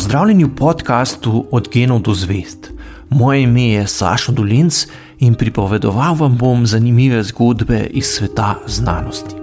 Pozdravljeni v podkastu Od genov do zvest. Moje ime je Sašo Dolinc in pripovedoval vam bom zanimive zgodbe iz sveta znanosti.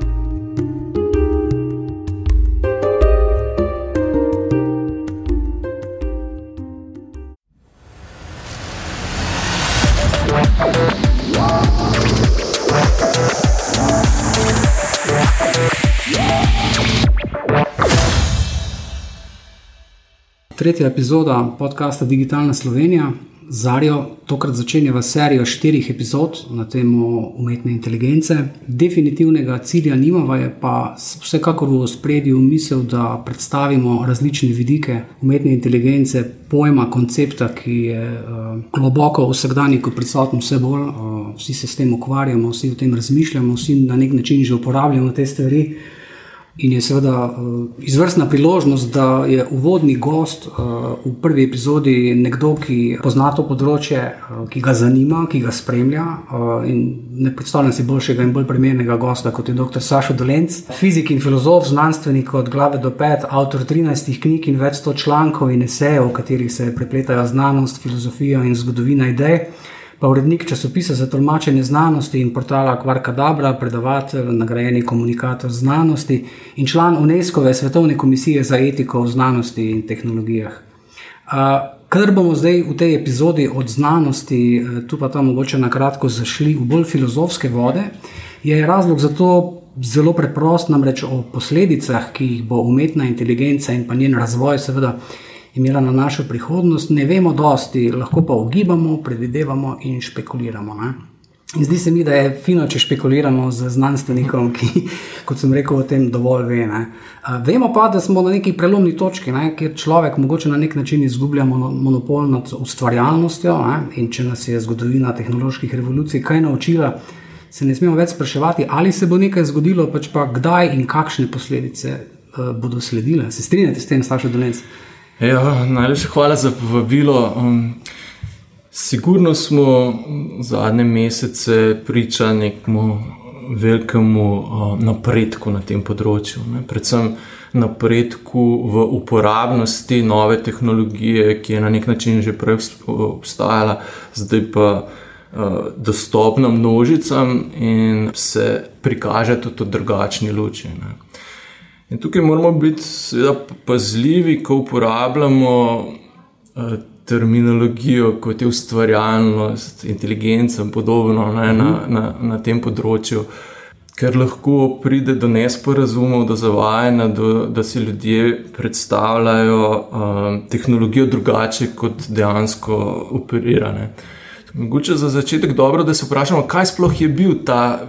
Tretja epizoda podcasta Digitalna Slovenija. Zarijo tokrat začenjava serijo štirih epizod na temo umetne inteligence. Definitivnega cilja nimava, je pa vsekakor v spredju misel, da predstavimo različne vidike umetne inteligence, pojma, koncepta, ki je uh, globoko v vsakdanjiku prisoten vse bolj. Uh, vsi se s tem ukvarjamo, vsi o tem razmišljamo, vsi na nek način že uporabljamo te stvari. In je seveda uh, izvrstna priložnost, da je uvodni gost uh, v prvi epizodi nekdo, ki pozna to področje, uh, ki ga zanima, ki ga spremlja. Uh, ne predstavljam si boljšega in bolj primernega gosta kot je dr. Sašo Dolenc, fizik in filozof, znanstvenik od glave do pet, avtor 13 knjig in več sto člankov in esejev, v katerih se prepletajo znanost, filozofija in zgodovina idej pa urednik časopisa za tolmačenje znanosti in portala Kvarka Dabra, predavatelj, nagrajeni komunikator znanosti in član UNESCO-ve svetovne komisije za etiko v znanosti in tehnologijah. Ker bomo zdaj v tej epizodi od znanosti, e, tu pa tam mogoče na kratko zašli v bolj filozofske vode, je razlog za to zelo preprost, namreč o posledicah, ki jih bo umetna inteligenca in pa njen razvoj, seveda imela na našo prihodnost, ne vemo dosti, lahko pa ugibamo, predvidevamo in špekuliramo. Ne? In zdi se mi, da je fino, če špekuliramo z znanstvenikom, ki, kot sem rekel, o tem dovolj ve. Ne? Vemo pa, da smo na neki prelomni točki, ne? kjer človek mogoče na nek način izgublja monopol nad ustvarjalnostjo. Ne? In če nas je zgodovina tehnoloških revolucij kaj naučila, se ne smemo več spraševati, ali se bo nekaj zgodilo, pač pa kdaj in kakšne posledice uh, bodo sledile. Se strinjate s tem, Saša Dolence? Ja, najlepša hvala za povabilo. Um, sigurno smo zadnje mesece priča nekemu velikemu uh, napredku na tem področju. Ne? Predvsem napredku v uporabnosti nove tehnologije, ki je na nek način že prej obstajala, zdaj pa uh, dostopna množicam in se prikaže tudi v drugačni luči. Ne? In tukaj moramo biti seveda, pazljivi, ko uporabljamo uh, terminologijo kot je ustvarjalnost, inteligenca in podobno ne, na, mhm. na, na tem področju, ker lahko pride do nesporazumov, do zavajanja, do, da si ljudje predstavljajo uh, tehnologijo drugače, kot dejansko operirane. Mogoče za začetek dobro, da se vprašamo, kaj sploh je bil ta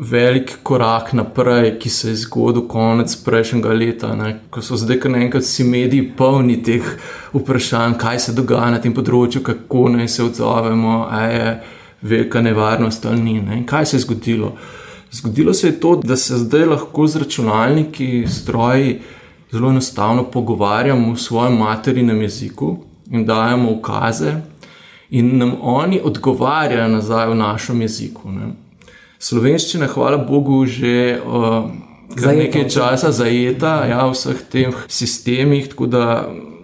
velik korak naprej, ki se je zgodil konec prejšnjega leta, ne? ko so zdaj kar naenkrat vsi mediji polni teh vprašanj, kaj se dogaja na tem področju, kako naj se odzovemo, ali je velika nevarnost ali ni. Ne? Kaj se je zgodilo? Zgodilo se je to, da se zdaj lahko z računalniki, stroji, zelo enostavno pogovarjamo v svojem materinem jeziku in dajemo ukaze. In nam oni odgovarjajo nazaj v našem jeziku. Ne? Slovenščina, hvala Bogu, že uh, nekaj časa zajeta ja, v vseh teh sistemih, tako da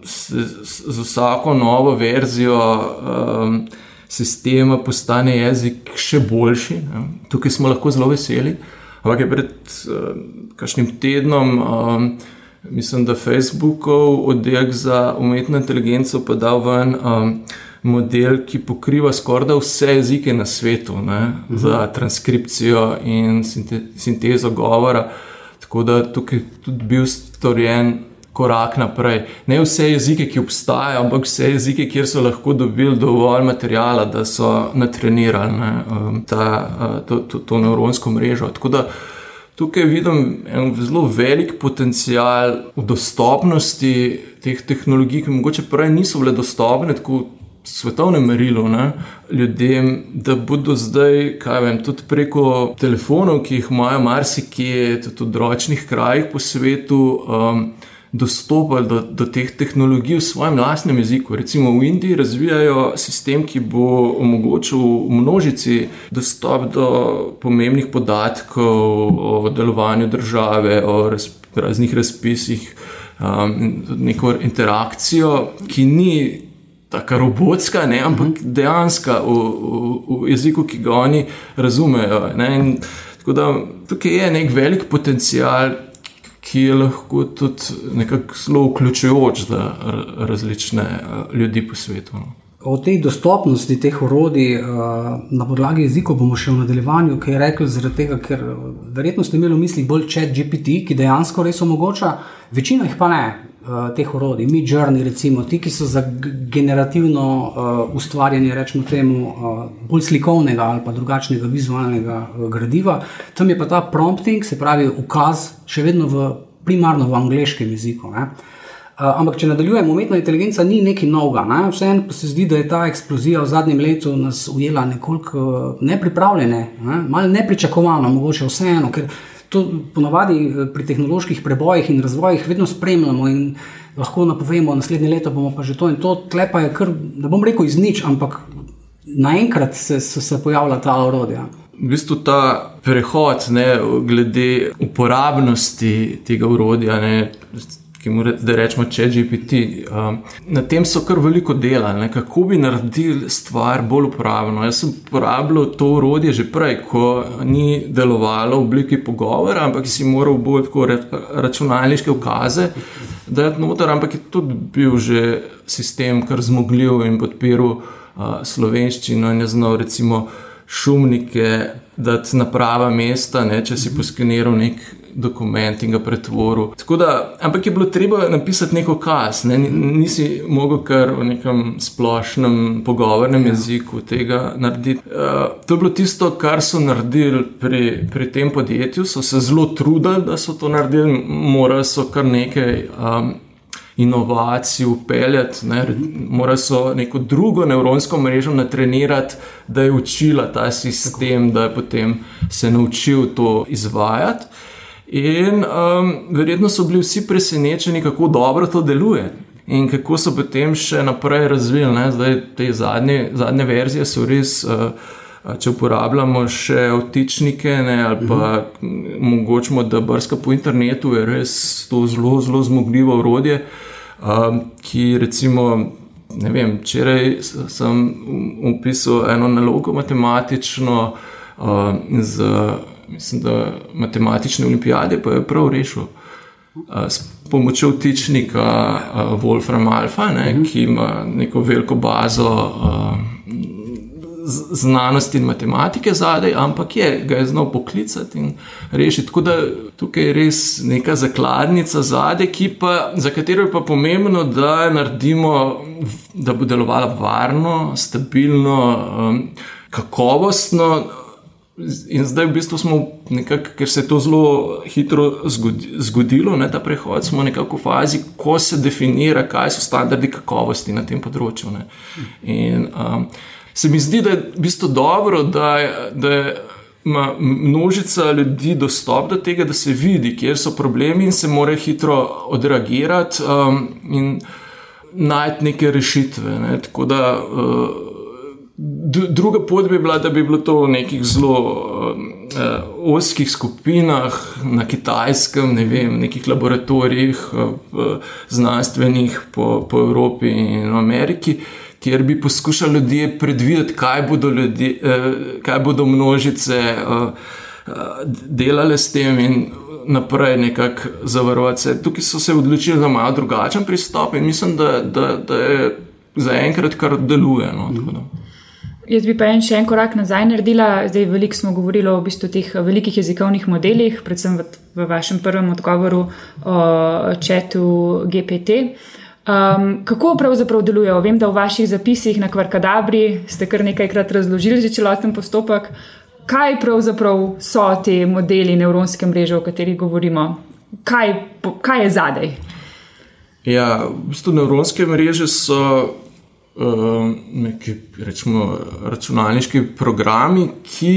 z, z vsako novo verzijo um, sistema postane jezik še boljši. Ja. Tukaj smo lahko zelo veseli. Ampak je pred uh, kakšnim tednom. Um, Mislim, da Facebookov oddelek za umetno inteligenco pa dal ven um, model, ki pokriva skoraj vse jezike na svetu, ne, -huh. za transkripcijo in sinte, sintezo govora. Tako da tukaj je tudi bil storjen korak naprej. Ne vse jezike, ki obstajajo, ampak vse jezike, kjer so lahko dobili dovolj materijala, da so natrenirali ne, um, ta, uh, to, to, to nevropsko mrežo. Tako da tukaj vidim en zelo velik potencial v dostopnosti teh tehnologij, ki mogoče prej niso bile dostopne tako svetovnem merilu ne, ljudem, da bodo zdaj, kaj vem, tudi preko telefonov, ki jih imajo marsikje, tudi v dročnih krajih po svetu. Um, Dostopali do, do teh tehnologij v svojem lastnem jeziku. Recimo v Indiji razvijajo sistem, ki bo omogočil množici dostop do pomembnih podatkov o delovanju države, o raz, raznih razpisih, um, neko interakcijo, ki ni tako robotska, ne, ampak uh -huh. dejansko v, v, v jeziku, ki ga oni razumejo. Ne, tako da tukaj je nek velik potencial. Ki je lahko tudi nekako zelo vključujoč za različne ljudi po svetu. No. O tej dostopnosti teh orodij uh, na podlagi jezika bomo še v nadaljevanju, kaj rekel, zaradi tega, ker verjetno ste imeli v mislih bolj chat GPT, ki dejansko res omogoča, večina jih pa ne, uh, teh orodij, mi journey, recimo ti, ki so za generativno uh, ustvarjanje, rečemo temu, uh, bolj slikovnega ali pa drugačnega vizualnega uh, gradiva, tam je pa ta prompting, se pravi ukaz, še vedno v, primarno v angliškem jeziku. Ne? Eh, ampak, če nadaljujemo, umetna inteligenca ni nekaj novega. Ne? Vseeno pa se zdi, da je ta eksplozija v zadnjem letu nas ujela nekoliko nepripravljene, ne? malo nepričakovano, mogoče vseeno, ker to ponavadi eh, pri tehnoloških prebojih in razvojih vedno spremljamo in lahko napovemo, naslednje leto bomo pa že to in to. Tlepa je kar, da bom rekel, iz nič, ampak naenkrat se, so se pojavila ta orodja. V bistvu ta prehod, ne, glede uporabnosti tega urodja, ne, ki mu rečemo, če je GPT. Um, na tem so kar veliko dela, ne, kako bi naredili stvar bolj uporabno. Jaz sem uporabljal to urodje že prej, ko ni delovalo v obliki pogovora, ampak si moral bolj tako računalniške ukaze. Da je noter, ampak je tudi bil že sistem, kar zmogljiv in podpiral uh, slovenščino in je znal, recimo, šumnike dati na prava mesta, ne, če si poskeniral nek dokument in ga pretvoril. Da, ampak je bilo treba napisati neko kaz, ne? nisi mogel kar v nekem splošnem pogovornem ja. jeziku tega narediti. Uh, to je bilo tisto, kar so naredili pri, pri tem podjetju, so se zelo trudili, da so to naredili, morali so kar nekaj. Um, Inovacij upeljati, ne, mora so neko drugo nevropsko mrežo natrenirati, da je učila ta sistem, da je potem se naučil to izvajati. In um, verjetno so bili vsi presenečeni, kako dobro to deluje. In kako so potem še naprej razvili, ne? zdaj te zadnje, zadnje verzije so res, uh, če uporabljamo še vtičnike ne? ali pa uh mhm. -huh. mogoče da brska po internetu, je res to zelo, zelo zmogljivo urodje, um, ki recimo. Ne vem, včeraj sem upisal eno nalogo matematično uh, z mislim, da matematične olimpijade pa je prav rešil. S pomočjo vtičnika Wolfram Alpha, ne, mhm. ki ima neko veliko bazo znanosti in matematike zadaj, ampak je, ga je znal poklicati in rešiti. Tako da tukaj je res neka zakladnica zadaj, pa, za katero je pa pomembno, da naredimo, da bo delovala varno, stabilno, kakovostno. In zdaj, v bistvu, smo nekako, ker se je to zelo hitro zgodilo, ne, ta prehod, smo nekako v fazi, ko se definira, kaj so standardi kakovosti na tem področju. Ne. In um, se mi zdi, da je v bistvu dobro, da, da ima množica ljudi dostop do tega, da se vidi, kje so problemi in se more hitro odreagirati um, in najti neke rešitve. Ne. Tako da. Uh, Druga pot bi bila, da bi bilo to v nekih zelo uh, oskih skupinah, na kitajskem, ne vem, nekih laboratorijih, uh, znanstvenih po, po Evropi in Ameriki, kjer bi poskušali ljudje predvideti, kaj bodo, ljudje, uh, kaj bodo množice uh, uh, delale s tem in naprej nekako zavarovati se. Tukaj so se odločili za malo drugačen pristop in mislim, da, da, da je zaenkrat kar deluje. No, Jaz bi pa en še en korak nazaj naredila. Zdaj, veliko smo govorili o v bistvu teh velikih jezikovnih modelih, predvsem v, v vašem prvem odgovoru o četu GPT. Um, kako pravzaprav delujejo? Vem, da v vaših zapisih na Kvarkadabri ste kar nekajkrat razložili že celoten postopek. Kaj pravzaprav so ti modeli nevropske mreže, o katerih govorimo? Kaj, kaj je zadaj? Ja, v bistvu nevropske mreže so neki rečemo, računalniški programi, ki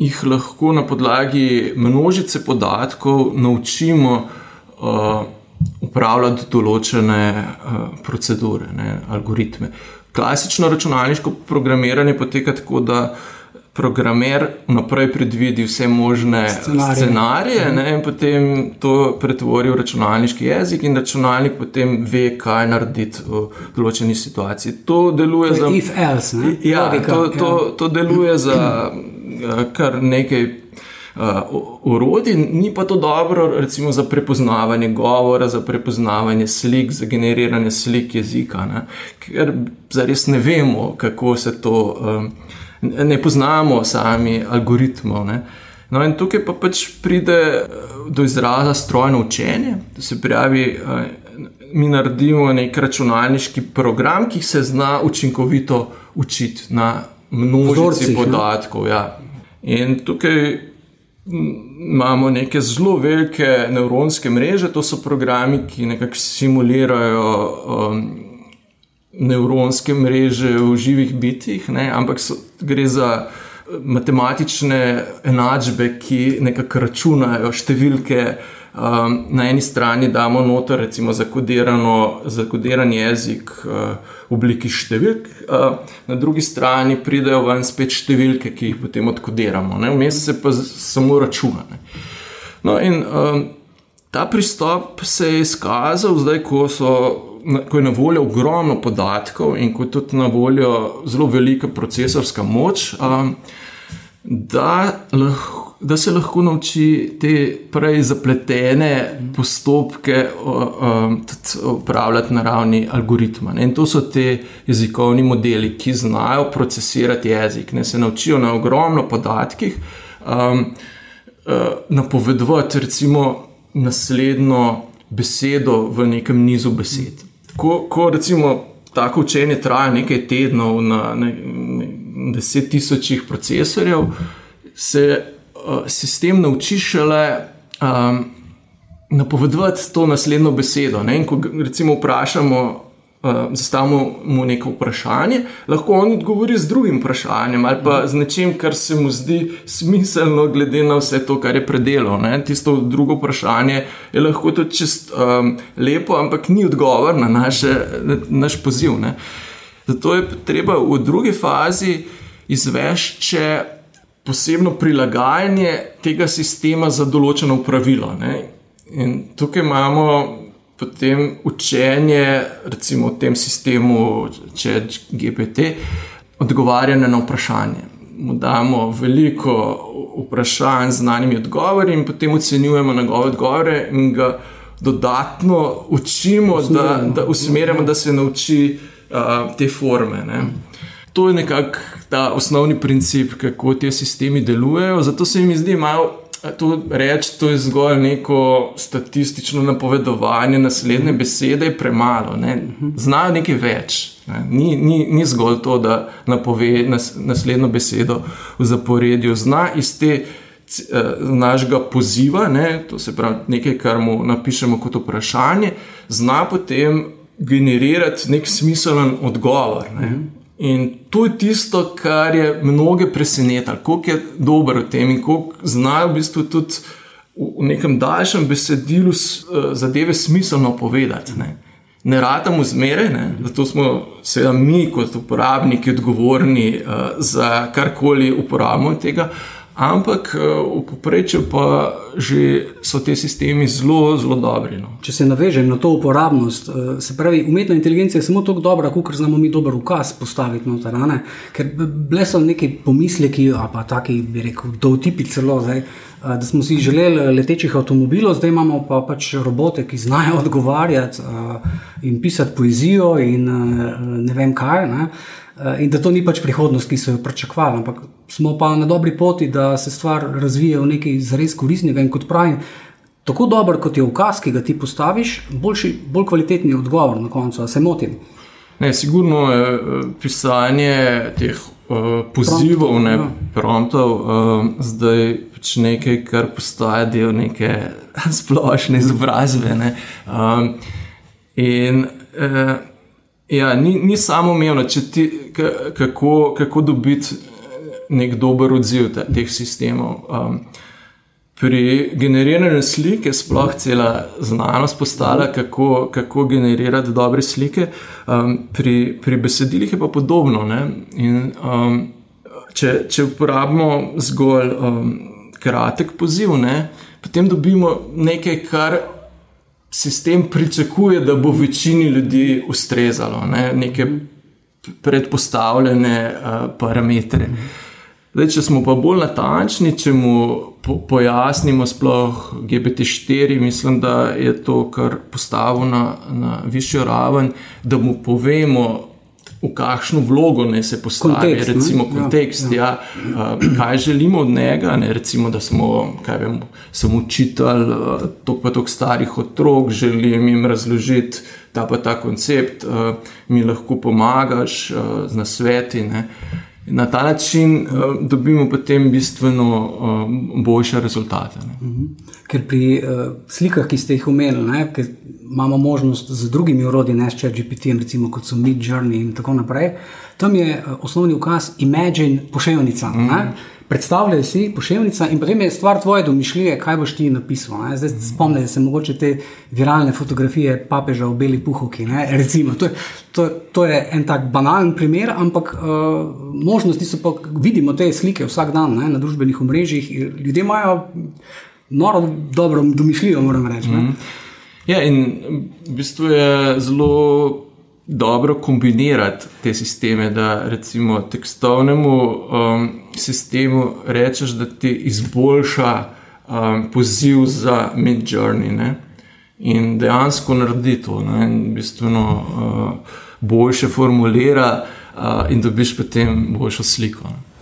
jih lahko na podlagi množice podatkov naučimo uh, upravljati določene uh, procedure, ne, algoritme. Klasično računalniško programiranje poteka tako, da programer vnaprej predvidi vse možne Scenarije. scenarije ne, in potem to pretvori v računalniški jezik, in računalnik potem ve, kaj narediti v določeni situaciji. To deluje za. If else, ne? Ja, Logika, to, ja. to, to deluje za eh, kar nekaj uh, orodij, ni pa to dobro, recimo za prepoznavanje govora, za prepoznavanje slik, za generiranje slik jezika, ne? ker zares ne vemo, kako se to, um, ne poznamo sami algoritmov. Ne? No, in tukaj pa pač pride eh, do izraza strojno učenje, to se pravi. Uh, Mi naredimo nek računalniški program, ki se zna učinkovito učiti na množici podatkov. Ja. In tukaj imamo neke zelo velike nevronske mreže, to so programi, ki nekako simulirajo um, nevronske mreže v živih bitjih, ne? ampak so, gre za eh, matematične enačbe, ki nekako računajo številke. Um, na eni strani damo noter, recimo, zakodiran jezik uh, v obliki številk, uh, na drugi strani pridejo ven spet številke, ki jih potem odkodiramo, vmes se pa samo računa. Ne? No, in um, ta pristop se je izkazal, zdaj, ko, so, ko je na voljo ogromno podatkov in ko je tudi na voljo zelo velika procesorska moč, um, da, lahko, da se lahko nauči te prej zapletene postopke um, upravljati na ravni algoritma. Ne. In to so te jezikovni modeli, ki znajo procesirati jezik, ne se naučijo na ogromno podatkih. Um, uh, napovedovati, recimo, naslednjo besedo v nekem nizu besed. Ko, ko recimo tako učenje traja nekaj tednov na ne, deset tisočih procesorjev, se uh, sistem nauči šele um, napovedovati to naslednjo besedo. Ne? In ko recimo vprašamo. Uh, zastavimo mu neko vprašanje, lahko on odgovori z drugim vprašanjem ali pa z nečim, kar se mu zdi smiselno, glede na vse to, kar je predelal. Ne? Tisto drugo vprašanje je lahko tudi čist um, lepo, ampak ni odgovor na, naše, na naš poziv. Ne? Zato je treba v drugi fazi izvesti še posebno prilagajanje tega sistema za določeno pravilo. Ne? In tukaj imamo potem učenje, recimo v tem sistemu, če je GPT, odgovarjanje na vprašanje. Mu damo veliko vprašanj z znanimi odgovori, in potem ocenjujemo njegove odgovore in ga dodatno učimo, da, Usmerjamo. da usmerjamo, da se nauči uh, te forme. Ne. To je nekako ta osnovni princip, kako ti sistemi delujejo. Zato se mi zdi malo to reči, to je zgolj neko statistično napovedovanje naslednje besede, je premalo. Ne. Znajo nekaj več. Ne. Ni, ni, ni zgolj to, da napove nas, naslednjo besedo v zaporedju. Zna iz te c- eh, našega poziva, ne, to se pravi nekaj, kar mu napišemo kot vprašanje, zna potem generirati nek smiselen odgovor. Ne. In to je tisto, kar je mnoge presenetilo, koliko je dober v tem in koliko znajo v bistvu tudi v nekem daljšem besedilu eh, zadeve smiselno povedati. Ne. Ne ratamo zmeraj, ne? zato smo seveda mi, kot uporabniki, odgovorni uh, za karkoli uporabljamo tega, ampak uh, v povprečju pa že so ti sistemi zelo, zelo dobri. No. Če se navežem na to uporabnost, eh, se pravi, umetna inteligenca je samo tako dobra, kot znamo mi dober ukaz postaviti noter. ne? Ker bile so neki pomisleki, a pa taki, bi rekel, dovtipi celo, zdaj, eh, da smo si želeli letečih avtomobilov, zdaj imamo pa pač robote, ki znajo odgovarjati eh, in pisati poezijo in eh, ne vem kaj. Ne? Eh, In da to ni pač prihodnost, ki so jo pričakovali, ampak smo pa na dobri poti, da se stvar razvije v nekaj zares koristnega. In kot pravim, tako dober kot je ukaz, ki ga ti postaviš, boljši, bolj kvalitetni odgovor na koncu. Se motim? Ne, sigurno je eh, pisanje teh uh, pozivov, ne ja. promptov, uh, zdaj pač nekaj, kar postaja del neke splošne izobrazbe. Ne. Um, in uh, ja, ni, ni samo umevno, kako, kako dobiti nek dober odziv te, teh sistemov. Um, Pri generiranju slike je sploh cela znanost postala, kako, kako generirati dobre slike. Um, pri, pri besedilih je pa podobno. ne. In, um, če, če uporabimo zgolj um, kratek poziv, ne, potem dobimo nekaj, kar sistem pričakuje, da bo večini ljudi ustrezalo, ne, neke predpostavljene uh, parametre. Zdaj, če smo pa bolj natančni, če mu po, pojasnimo, sploh GPT-4, mislim, da je to, kar postavimo na, na višjo raven, da mu povemo, v kakšno vlogo ne se postavi, kontekst, recimo ne? kontekst, ja, ja. Ja, kaj želimo od njega, ne? recimo, da smo, kaj vem, sem učitelj, tok pa tok starih otrok, želim jim razložiti ta pa ta koncept, mi lahko pomagaš z nasveti. Ne? Na ta način uh, dobimo potem bistveno uh, boljše rezultate. Ne. Mhm. Ker pri uh, slikah, ki ste jih omenili, imamo možnost z drugimi urodji, ne s GPT, recimo kot so Mid Journey in tako naprej, tam je uh, osnovni ukaz Imagine poševnica. Mm -hmm predstavljaj si pošiljka in potem je stvar tvoje domišljije, kaj boš ti napisal. Ne? Zdaj spomnite se mogoče te viralne fotografije papeža v beli puhovki. Recimo, to, je, to, to je en tak banalen primer, ampak uh, možnosti so pa, vidimo te slike vsak dan ne? na družbenih omrežjih. Ljudje imajo noro dobro domišljijo, moram reči. Mm -hmm. Ja, in v bistvu je zelo dobro kombinirati te sisteme, da recimo tekstovnemu um, sistemu rečeš, da ti izboljša um, poziv za mid-journey in dejansko naredi to ne? in bistveno uh, boljše formulira uh, in dobiš potem boljšo sliko. Ne?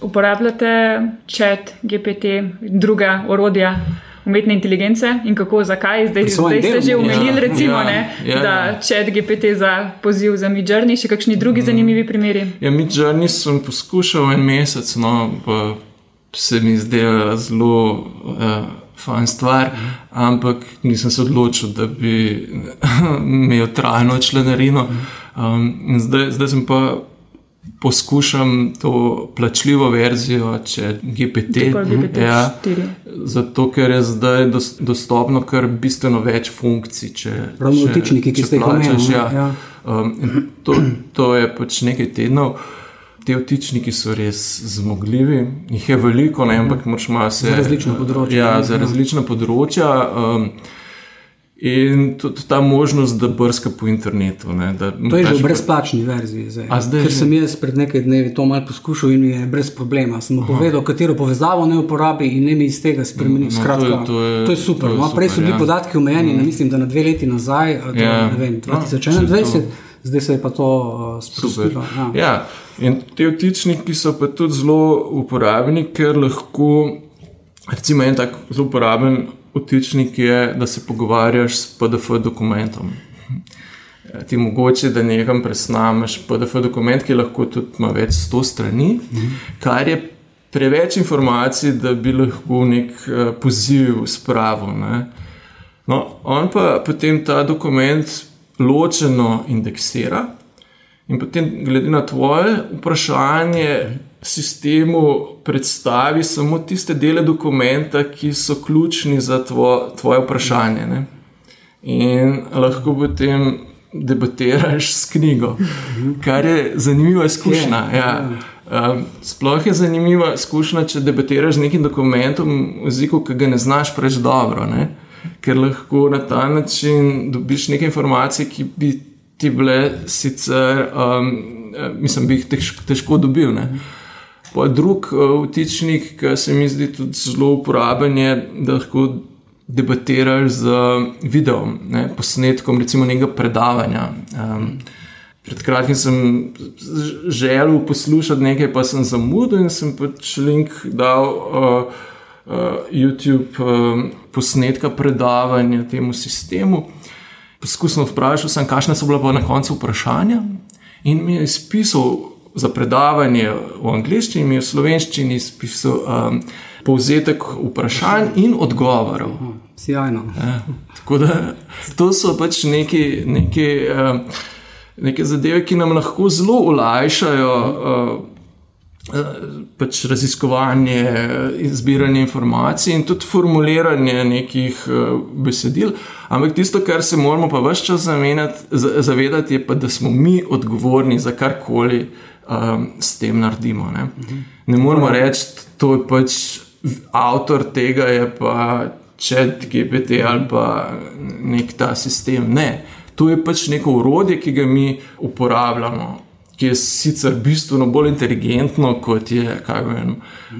Uporabljate čat, GPT, druga orodja umetne inteligence in kako, zakaj. Zdaj, zdaj ste že umenili, ja, recimo, ja, ne, ja, da ja. čat GPT za poziv za Midjourney, še kakšni drugi mm. zanimivi primeri. Ja, Midjourney sem poskušal en mesec, no, pa se mi zdelo zelo. Uh, Fajn stvar, ampak nisem se odločil, da bi imel trajno članarino. Um, zdaj, zdaj sem pa poskušam to plačljivo verzijo, če GPT. Ja, zato, ker je zdaj dostopno kar bistveno več funkcij. Pravno vtičniki, ki ste jih plačali. Ja. Ja. Um, to, to je pač nekaj tednov. Te vtičniki so res zmogljivi, jih je veliko, ne, ampak moč ima se. Za različna področja. Ja, za različna področja. Um, In tudi ta možnost, da brska po internetu. Ne, da to je že v brezplačni verziji. Zdaj. Zdaj Ker že... sem jaz pred nekaj dnevi to malo poskušal in je brez problema. Sem mu povedal, katero povezavo ne uporabi in ne mi iz tega spremeni. No, Skratka, to, je, to, je, to je super. To je no, prej so bili ja. podatki omejeni, mm. mislim, da na dve leti nazaj, ja. ne vem, 2021. No, Zdaj se je pa to uh, sprostilo. Ja. ja, in te vtičniki so pa tudi zelo uporabni, ker lahko, recimo, en tak zelo uporaben vtičnik je, da se pogovarjaš s PDF dokumentom. Ti mogoče, da nekam presnameš PDF dokument, ki lahko tudi ima več sto strani, kar je preveč informacij, da bi lahko nek uh, poziv spravil. No, on pa potem ta dokument ločeno indeksira in potem, glede na tvoje vprašanje, sistemu predstavi samo tiste dele dokumenta, ki so ključni za tvo, tvoje vprašanje. Ne? In lahko potem debatiraš s knjigo, kar je zanimiva izkušnja. Ja. Um, sploh je zanimiva izkušnja, če debatiraš z nekim dokumentom v jeziku, ki ga ne znaš preveč dobro, ne? ker lahko na ta način dobiš nekaj informacij, ki bi ti bile sicer, um, mislim, bi jih težko, težko dobil. Ne? Pa drug uh, vtičnik, ki se mi zdi tudi zelo uporaben, je, da lahko debatiraš z videom, ne, posnetkom, recimo nekega predavanja. Um, pred kratkim sem želel poslušati nekaj, pa sem zamudil in sem pač link dal uh, uh, YouTube uh, posnetka predavanja temu sistemu. Poskusno vprašal sem, kakšne so bila pa na koncu vprašanja, in mi je izpisal za predavanje v angleščini, v slovenščini pisal um, povzetek vprašanj in odgovorov. Sjajno. Ja, tako da to so pač neki, neki, um, neke zadeve, ki nam lahko zelo olajšajo uh, pač raziskovanje, zbiranje informacij in tudi formuliranje nekih besedil. Ampak tisto, kar se moramo pa vse čas zavedati, je pa, da smo mi odgovorni za karkoli um, s tem naredimo. Ne, ne moramo reči, da je pač avtor tega, je pa čet GPT ali pa nek ta sistem. Ne, to je pač neko urodje, ki ga mi uporabljamo ki je sicer bistveno bolj inteligentno kot je vem,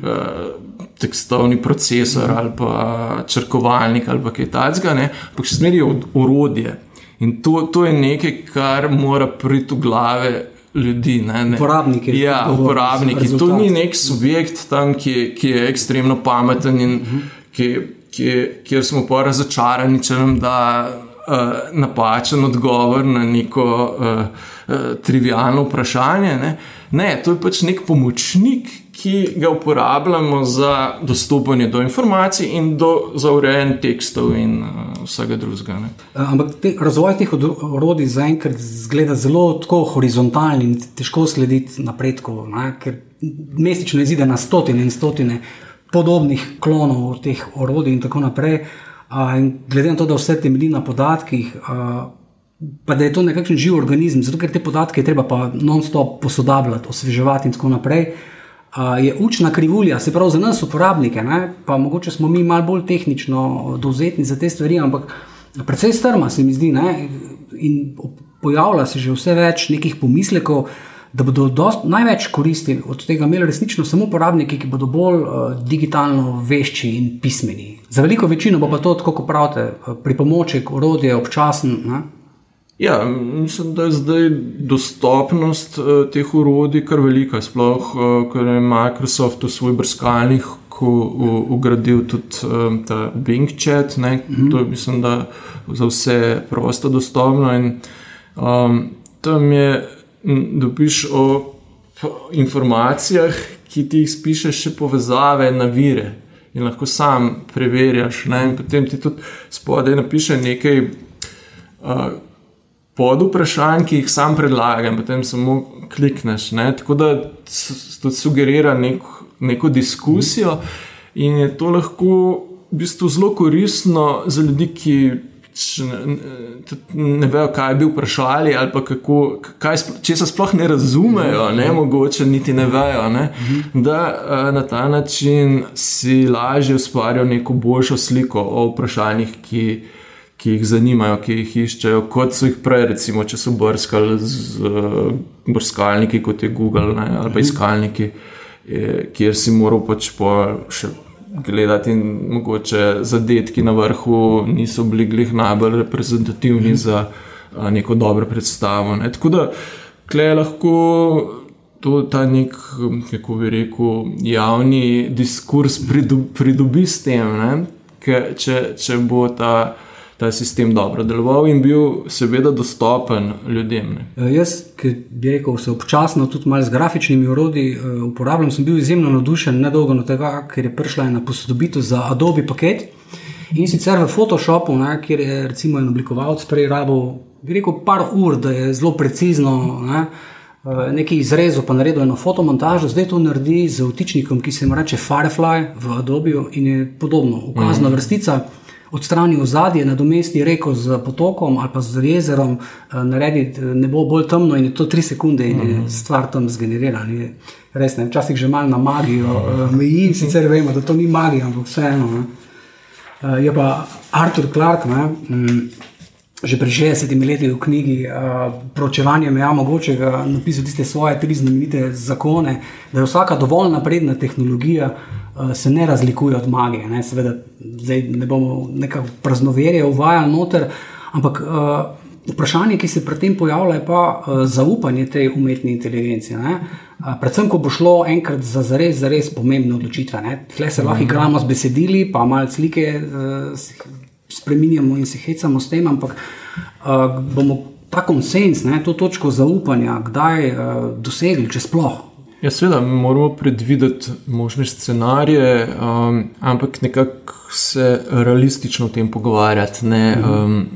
uh, tekstovni procesor ali pa črkovalnik ali kaj takega, ampak še zmeraj je urodje. In to, to je nekaj, kar mora priti v glave. Ljudi, ne, ne. Uporabniki. Ja, uporabniki. To ni nek subjekt tam, ki, ki je ekstremno pameten in uh -huh. ki, ki, kjer smo pa razočarani, če nam da uh, napačen odgovor na neko uh, uh, trivijalno vprašanje. Ne? Ne, to je pač nek pomočnik, ki ga uporabljamo za dostopanje do informacij in do zaurejanja tekstov in uh, vsega drugega. Ne? Ampak te, razvoj teh orodij zaenkrat zgleda zelo horizontalni in težko slediti napredku, ne? ker mesečno izide na stotine in stotine podobnih klonov teh orodij in tako naprej. In glede na to, da vse temelji na podatkih, pa da je to nekakšen živ organizem, zato ker te podatke je treba pa non-stop posodabljati, osveževati in tako naprej, je učna krivulja, se pravi za nas, uporabnike, ne? pa mogoče smo mi malo bolj tehnično dovzetni za te stvari, ampak precej strma se mi zdi. Ne? In pojavlja se že vse več nekih pomislekov da bodo dost, največ koristili od tega imeli resnično samo uporabniki, ki bodo bolj uh, digitalno vešči in pismeni. Za veliko večino bo pa to, kot pravite, pripomoček, orodje, občasen. Ne? Ja, mislim, da je zdaj dostopnost uh, teh urodij kar velika. Sploh, uh, ker je Microsoft v svoj brskalnik ugradil tudi uh, ta Bing chat. Mm -hmm. To je, mislim, da za vse prosto dostopno. In, um, tam je dobiš o informacijah, ki ti jih pišeš, še povezave na vire. In lahko sam preverjaš. Ne? In potem ti tudi spodaj napiše nekaj uh, pod vprašanj, ki jih sam predlagam, potem samo klikneš. Ne? Tako da to sugerira nek, neko diskusijo, in je to lahko v bistvu zelo koristno za ljudi, ki ne, ne vejo, kaj bi vprašali, ali kako, kaj, če se sploh ne razumejo, ne, mogoče niti ne vejo. Ne, da na ta način si lažje ustvarijo neko boljšo sliko o vprašanjih, ki, ki jih zanimajo, ki jih iščejo, kot so jih prej, recimo, če so brskali z brskalniki, kot je Google ne, ali pa iskalniki, kjer si moral pač po še gledati, in mogoče zadetki na vrhu niso bili glih najbolj reprezentativni mm. za a, neko dobro predstavo. Ne. Tako da je lahko to ta nek, kako bi rekel, javni diskurs pridobi s tem, ne, če, če bo ta ta sistem dobro deloval in bil, seveda, dostopen ljudem. Ne. E, jaz, ki bi rekel, se občasno tudi malo z grafičnimi urodji e, uporabljam, sem bil izjemno navdušen, nedolgo na tega, ker je prišla ena posodobitev za Adobe paket. In sicer v Photoshopu, ne, kjer je recimo en oblikovalec prej rabo, bi rekel, par ur, da je zelo precizno. Ne, e, Nekaj izrezov, pa naredil eno fotomontažo, zdaj to naredi z vtičnikom, ki se mu reče Firefly v Adobe in je podobno. Ukazna mm. vrstica, odstrani ozadje, nadomesti reko z potokom ali pa z jezerom, eh, naredi nebo bolj temno in je to tri sekunde in je mhm. stvar tam zgenerirana. Res ne, včasih že malo na magijo eh, meji, sicer vemo, da to ni magija, ampak vseeno. Ne. Eh, je pa Arthur Clark, ne, mm, že pred 60 leti v knjigi Pročevanje meja mogočega napisal tiste svoje tri znamenite zakone, da je vsaka dovolj napredna tehnologija, Eh, se ne razlikuje od magije. Ne? Seveda, zdaj ne bomo nekako praznoverje uvajali noter, ampak uh, vprašanje, ki se pri tem pojavlja, je pa uh, zaupanje tej umetni inteligenci. Uh, predvsem, ko bo šlo enkrat za zares, zares pomembne odločitve. Tle se lahko mhm. igramo z besedili, pa malo slike uh, spremenjamo in se hecamo s tem, ampak uh, bomo ta konsens, ne, to točko zaupanja, kdaj uh, dosegli, če sploh. Ja, seveda, moramo predvideti možne scenarije, um, ampak nekako se realistično o tem pogovarjati, ne um,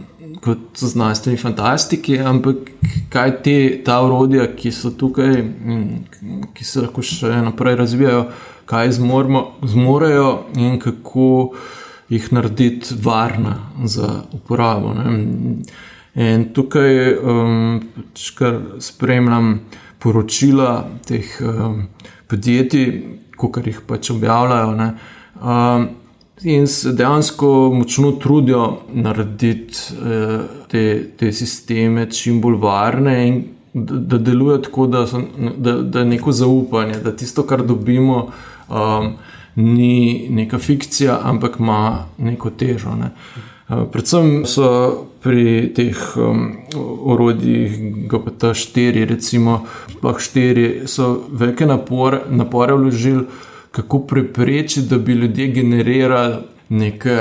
kot znanstveni fantastiki, ampak kaj te, ta urodja, ki so tukaj, ki se lahko še naprej razvijajo, kaj zmormo, zmorejo in kako jih narediti varna za uporabo. Ne. In tukaj um, kar spremljam poročila teh um, podjetij, kot jih pač objavljajo. Um, in dejansko močno trudijo narediti uh, te, te sisteme čim bolj varne in da, da delujejo tako, da, so, da, da je neko zaupanje, da tisto, kar dobimo, um, ni neka fikcija, ampak ima neko težo. Ne. Uh, predvsem so pri teh um, orodjih GPT-4, recimo, sploh 4, so velike napore, napore vložili, kako preprečiti, da bi ljudje generirali neke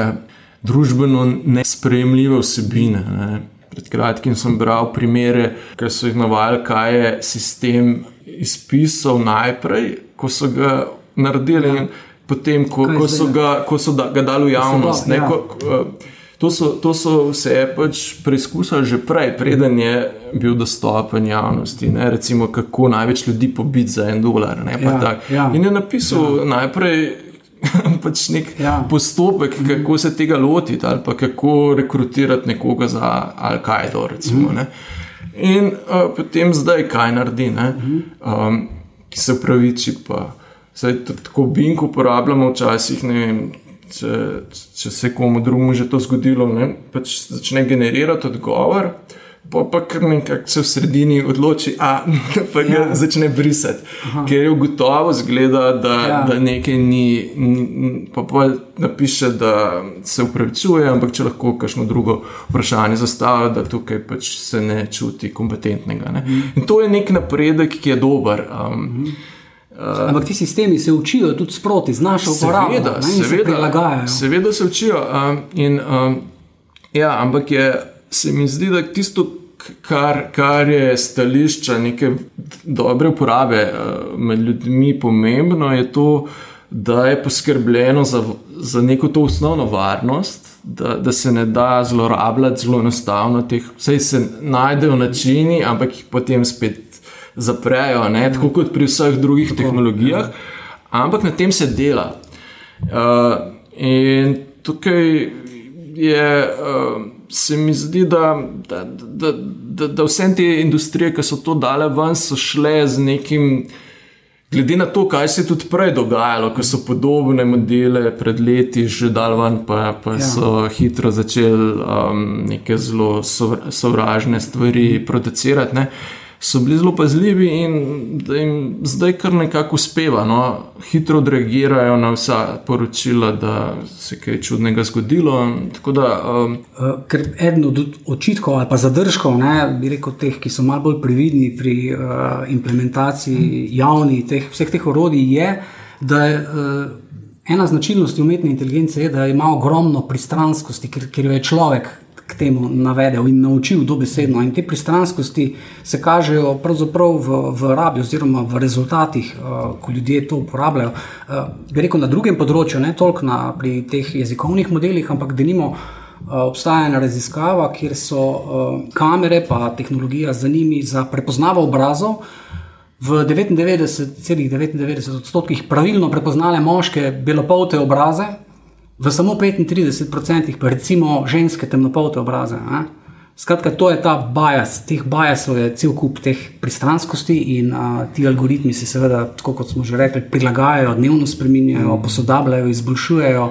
družbeno nespremljive vsebine. Ne. Pred kratkim sem bral primere, ki so jih navajali, kaj je sistem izpisal najprej, ko so ga naredili, ja. potem, ko, ko so, ga, ko so ga dali v javnost. Ja. Ne, ko, uh, To so, to so vse pač preizkusili že prej, preden je bil dostopen javnosti. Ne? Recimo, kako največ ljudi pobiti za en dolar. Ja, ja. In je napisal ja. najprej pač nek ja. postopek, kako se tega lotiti, ali kako rekrutirati nekoga za Al-Kaido. Mhm. In uh, potem zdaj, kaj naredi, mhm. um, ki se upraviči. Pa, Zdaj, tako Bing uporabljamo včasih, ne vem, če, če se komu drugemu že to zgodilo, ne, pač začne generirati odgovor, pa pa kar nekako se v sredini odloči, a pa ga ja. začne brisati, Aha. ker je gotovo zgleda, da, ja. da nekaj ni, ni pa pa napiše, da se upravičuje, ampak če lahko kakšno drugo vprašanje zastavi, da tukaj pač se ne čuti kompetentnega. Ne. Mhm. In to je nek napredek, ki je dober. Um, mhm. Uh, Ampak ti sistemi se učijo tudi sproti, znaš uporabljati. Seveda, ne, seveda, se. Seveda se učijo. Um, in, um, ja, ampak je, se mi zdi, da tisto, kar, kar je stališča neke dobre uporabe uh, med ljudmi pomembno, je to, da je poskrbljeno za, za neko to osnovno varnost. Da, da se ne da zlorabljati zelo enostavno, vse se najdejo načini, ampak jih potem spet zaprejo, ne? tako kot pri vseh drugih tako, tehnologijah, ja. ampak na tem se dela. Uh, in tukaj je, uh, se mi zdi, da, da, da, da, da vse te industrije, ki so to dale ven, so šle z nekim. Glede na to, kaj se je tudi prej dogajalo, ko so podobne modele pred leti že dal ven, pa, pa ja. so hitro začeli um, neke zelo sovražne stvari producirati. Ne? So bili zelo pazljivi in da jim zdaj kar nekako uspeva. No, hitro odreagirajo na vsa poročila, da se je kaj čudnega zgodilo. Da, um, uh, Ker eden od očitkov ali pa zadržkov, ne, bi rekel, teh, ki so malo bolj previdni pri uh, implementaciji javnih teh, vseh teh orodij, je, da je. Uh, Ena značilnost umetne inteligence je, da ima ogromno pristranskosti, ker, ker jo je človek k temu navedel in naučil dobesedno. In te pristranskosti se kažejo pravzaprav v, v rabi oziroma v rezultatih, uh, ko ljudje to uporabljajo. Uh, bi rekel na drugem področju, ne toliko na, pri teh jezikovnih modelih, ampak da nimo. Uh, obstaja ena raziskava, kjer so uh, kamere in tehnologija za njimi za prepoznavo obrazov v 99,99 ,99 odstotkih pravilno prepoznale moške belopolte obraze, v samo 35%, pa recimo ženske temnopolte obraze. Ne? Skratka, to je ta bias, teh biasov je cel kup teh pristranskosti in a, ti algoritmi se seveda, tako kot smo že rekli, prilagajajo, dnevno spremenjajo, posodabljajo, izboljšujejo.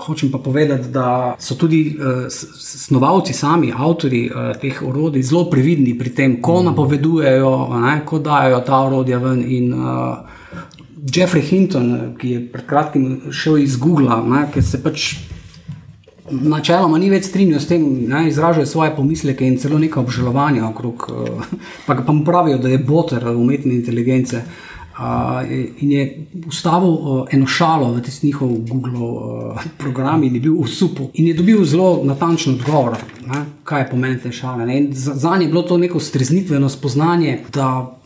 Hočem pa povedati, da so tudi uh, snovalci, sami avtori uh, teh orodij, zelo previdni pri tem, ko napovedujejo, ne, ko dajo ta orodja ven. In, uh, Jeffrey Hinton, ki je pred kratkim šel iz Google, ne, ki se pač načeloma ni več strinjal s tem, da izražajo svoje pomisleke in celo nekaj obžalovanja okrog, uh, pa pa mu pravijo, da je boter umetne inteligence. Uh, in je ustavil uh, eno šalo v tisti njihov Google uh, program in je bil v supu. In je dobil zelo natančen odgovor, ne, kaj je pomen te šale. Za, za njih je bilo to neko streznitveno spoznanje, da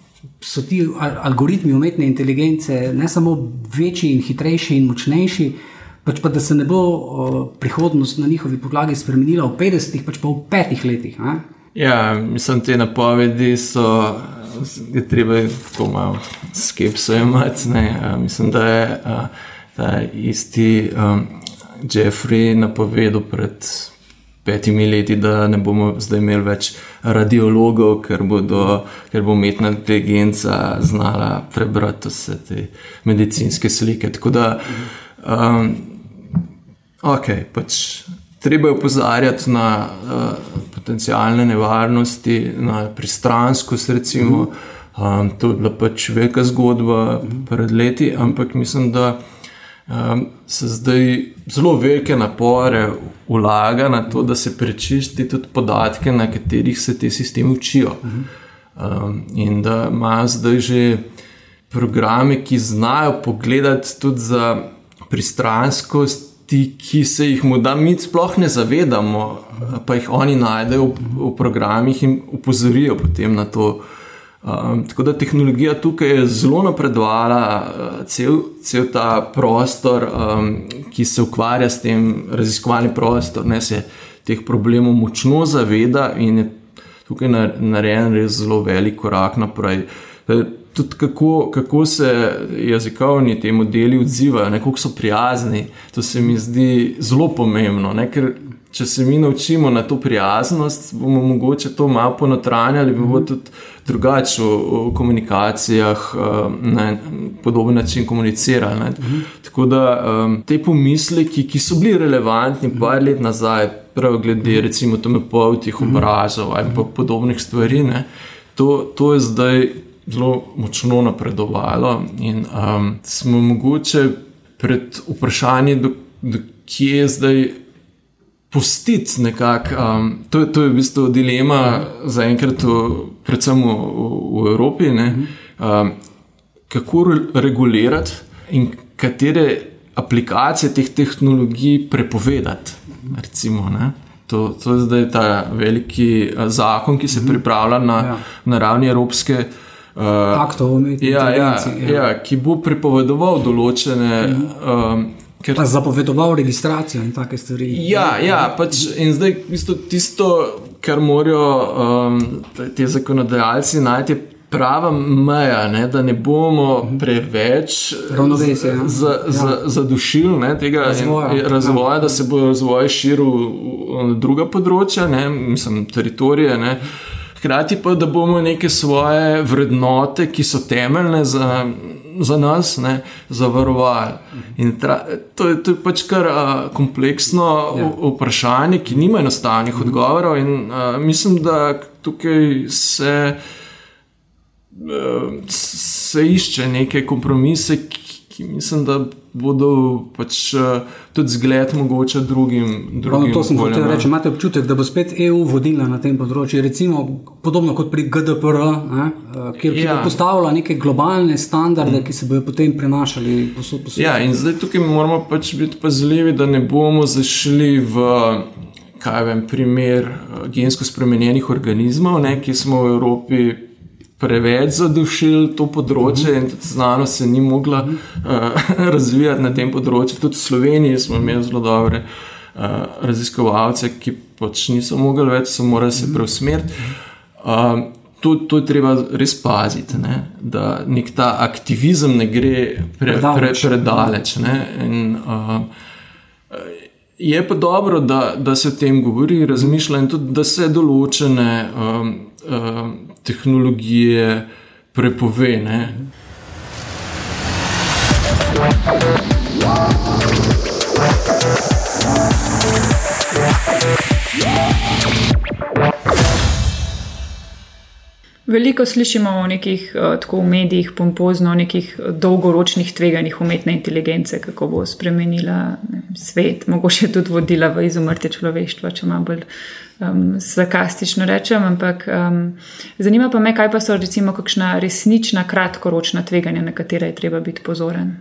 so ti algoritmi umetne inteligence ne samo večji in hitrejši in močnejši, pač pa da se ne bo prihodnost na njihovi podlagi spremenila v 50-ih, pač pa v petih letih. Ne? Ja, mislim, te napovedi so, je treba to malo skepso imeti. Ne. Mislim, da je ta isti um, Jeffrey napovedal pred petimi leti, da ne bomo zdaj imeli več radiologov, ker, bodo, ker bo umetna inteligenca znala prebrati vse te medicinske slike. Tako da, um, ok, pač treba je opozarjati na uh, potencijalne nevarnosti, na pristranskost. Recimo, um, to je bila pač velika zgodba pred leti, ampak mislim, da um, se zdaj zelo velike napore vlaga na to, da se prečisti tudi podatke, na katerih se ti sistemi učijo. Um, in da imajo zdaj že programe, ki znajo pogledati tudi za pristranskost. Ti, ki se jih morda mi sploh ne zavedamo, pa jih oni najdejo v, v programih in upozorijo potem na to, uh, Um, tako da tehnologija tukaj je zelo napredovala, uh, cel, cel ta prostor, um, ki se ukvarja s tem raziskovalnim prostorom, ne se teh problemov močno zaveda in je tukaj narejen res zelo velik korak naprej. Tudi kako, kako se jezikovni ti modeli odzivajo, kako so prijazni, to se mi zdi zelo pomembno. Ne? Ker če se mi naučimo na to prijaznost, bomo mogoče to malo ponotranjali, bi bo tudi drugače v, v komunikacijah eh, na podoben način komunicirali. Ne. Tako da um, te pomisleki, ki so bili relevantni par let nazaj, prav glede recimo tome povtih obrazov ali pa podobnih stvari, ne, to, to je zdaj zelo močno napredovalo in um, smo mogoče pred vprašanjem, do, do kje je zdaj pustiti nekako. Um, to, to je v bistvu dilema za enkrat, predvsem v, v Evropi, um, kako regulirati in katere aplikacije teh tehnologij prepovedati. Recimo, to, to je zdaj ta veliki zakon, ki se mhm. pripravlja na, ja. na ravni Evropske. Uh, Aktov, ja, ja, ja. Ja, ki bo prepovedoval določene mhm. um, Ker je zapovedoval registracijo in take stvari. Ja, ja pač in zdaj isto, tisto, kar morajo um, ti zakonodajalci najti. Prava meja, ne, da ne bomo preveč ja. zadušili za, za tega razvoja, in, razvoja ja. da se bo razvoj širil na druga področja, ne, mislim, teritorije. Ne. Hkrati pa, da bomo neke svoje vrednote, ki so temeljne za za nas, ne, zavarovali. Tra, to, je, to je pač kar uh, kompleksno ja. vprašanje, ki nima enostavnih odgovorov. In, uh, mislim, da tukaj se, uh, se išče neke kompromise, ki, ki mislim, da bodo pač, uh, tudi zgled mogoče drugim. drugim no, to sem hotel reči. Imate občutek, da bo spet EU vodila na tem področju, recimo podobno kot pri GDPR, ne, uh, kjer ja. bo postavila neke globalne standarde, mm. ki se bodo potem prenašali posod po svetu. Ja, in zdaj tukaj moramo pač biti pazljivi, da ne bomo zašli v. Kaj vem, primer gensko spremenjenih organizmov, ne, ki smo v Evropi preveč zadušili to področje uh -huh. in tudi znanost se ni mogla uh -huh. uh, razvijati na tem področju. Tudi v Sloveniji smo imeli zelo dobre uh, raziskovalce, ki pač niso mogli več, so morali se preusmeriti. Uh, to, to je treba res paziti, ne? da nek ta aktivizem ne gre pre, pre, predaleč. In, uh, je pa dobro, da, da se o tem govori, razmišlja in tudi, da se določene. Um, uh, tehnologije prepove. Ne? Veliko slišimo o nekih uh, tako v medijih, pompozno, o nekih dolgoročnih tveganjih umetne inteligence, kako bo spremenila ne, svet, mogoče tudi vodila v izumrtje človeštva, če malo bolj um, sarkastično rečem, ampak um, zanima pa me, kaj pa so recimo kakšna resnična kratkoročna tveganja, na katere je treba biti pozoren.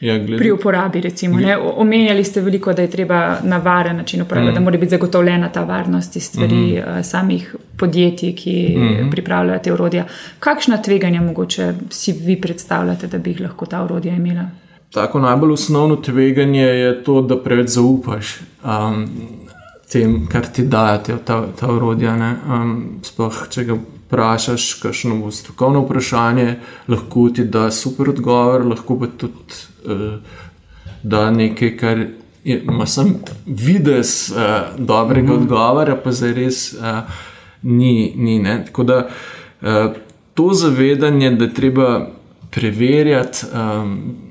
Ja, Pri uporabi, recimo. Ne? Omenjali ste veliko, da je treba na varen način uporabljati, mm. da mora biti zagotovljena ta varnost iz stvari mm -hmm. samih podjetij, ki mm pripravljajo te urodja. Kakšna tveganja mogoče si vi predstavljate, da bi jih lahko ta urodja imela? Tako najbolj osnovno tveganje je to, da preveč zaupaš. Um, tem, kar ti dajo ta, ta urodja. Um, sploh, če ga vprašaš, kakšno bo strokovno vprašanje, lahko ti da super odgovor, lahko pa tudi uh, da nekaj, kar ima sam vides uh, dobrega mm -hmm. odgovora, pa zdaj res uh, ni. ni Tako da uh, to zavedanje, da treba preverjati. Um,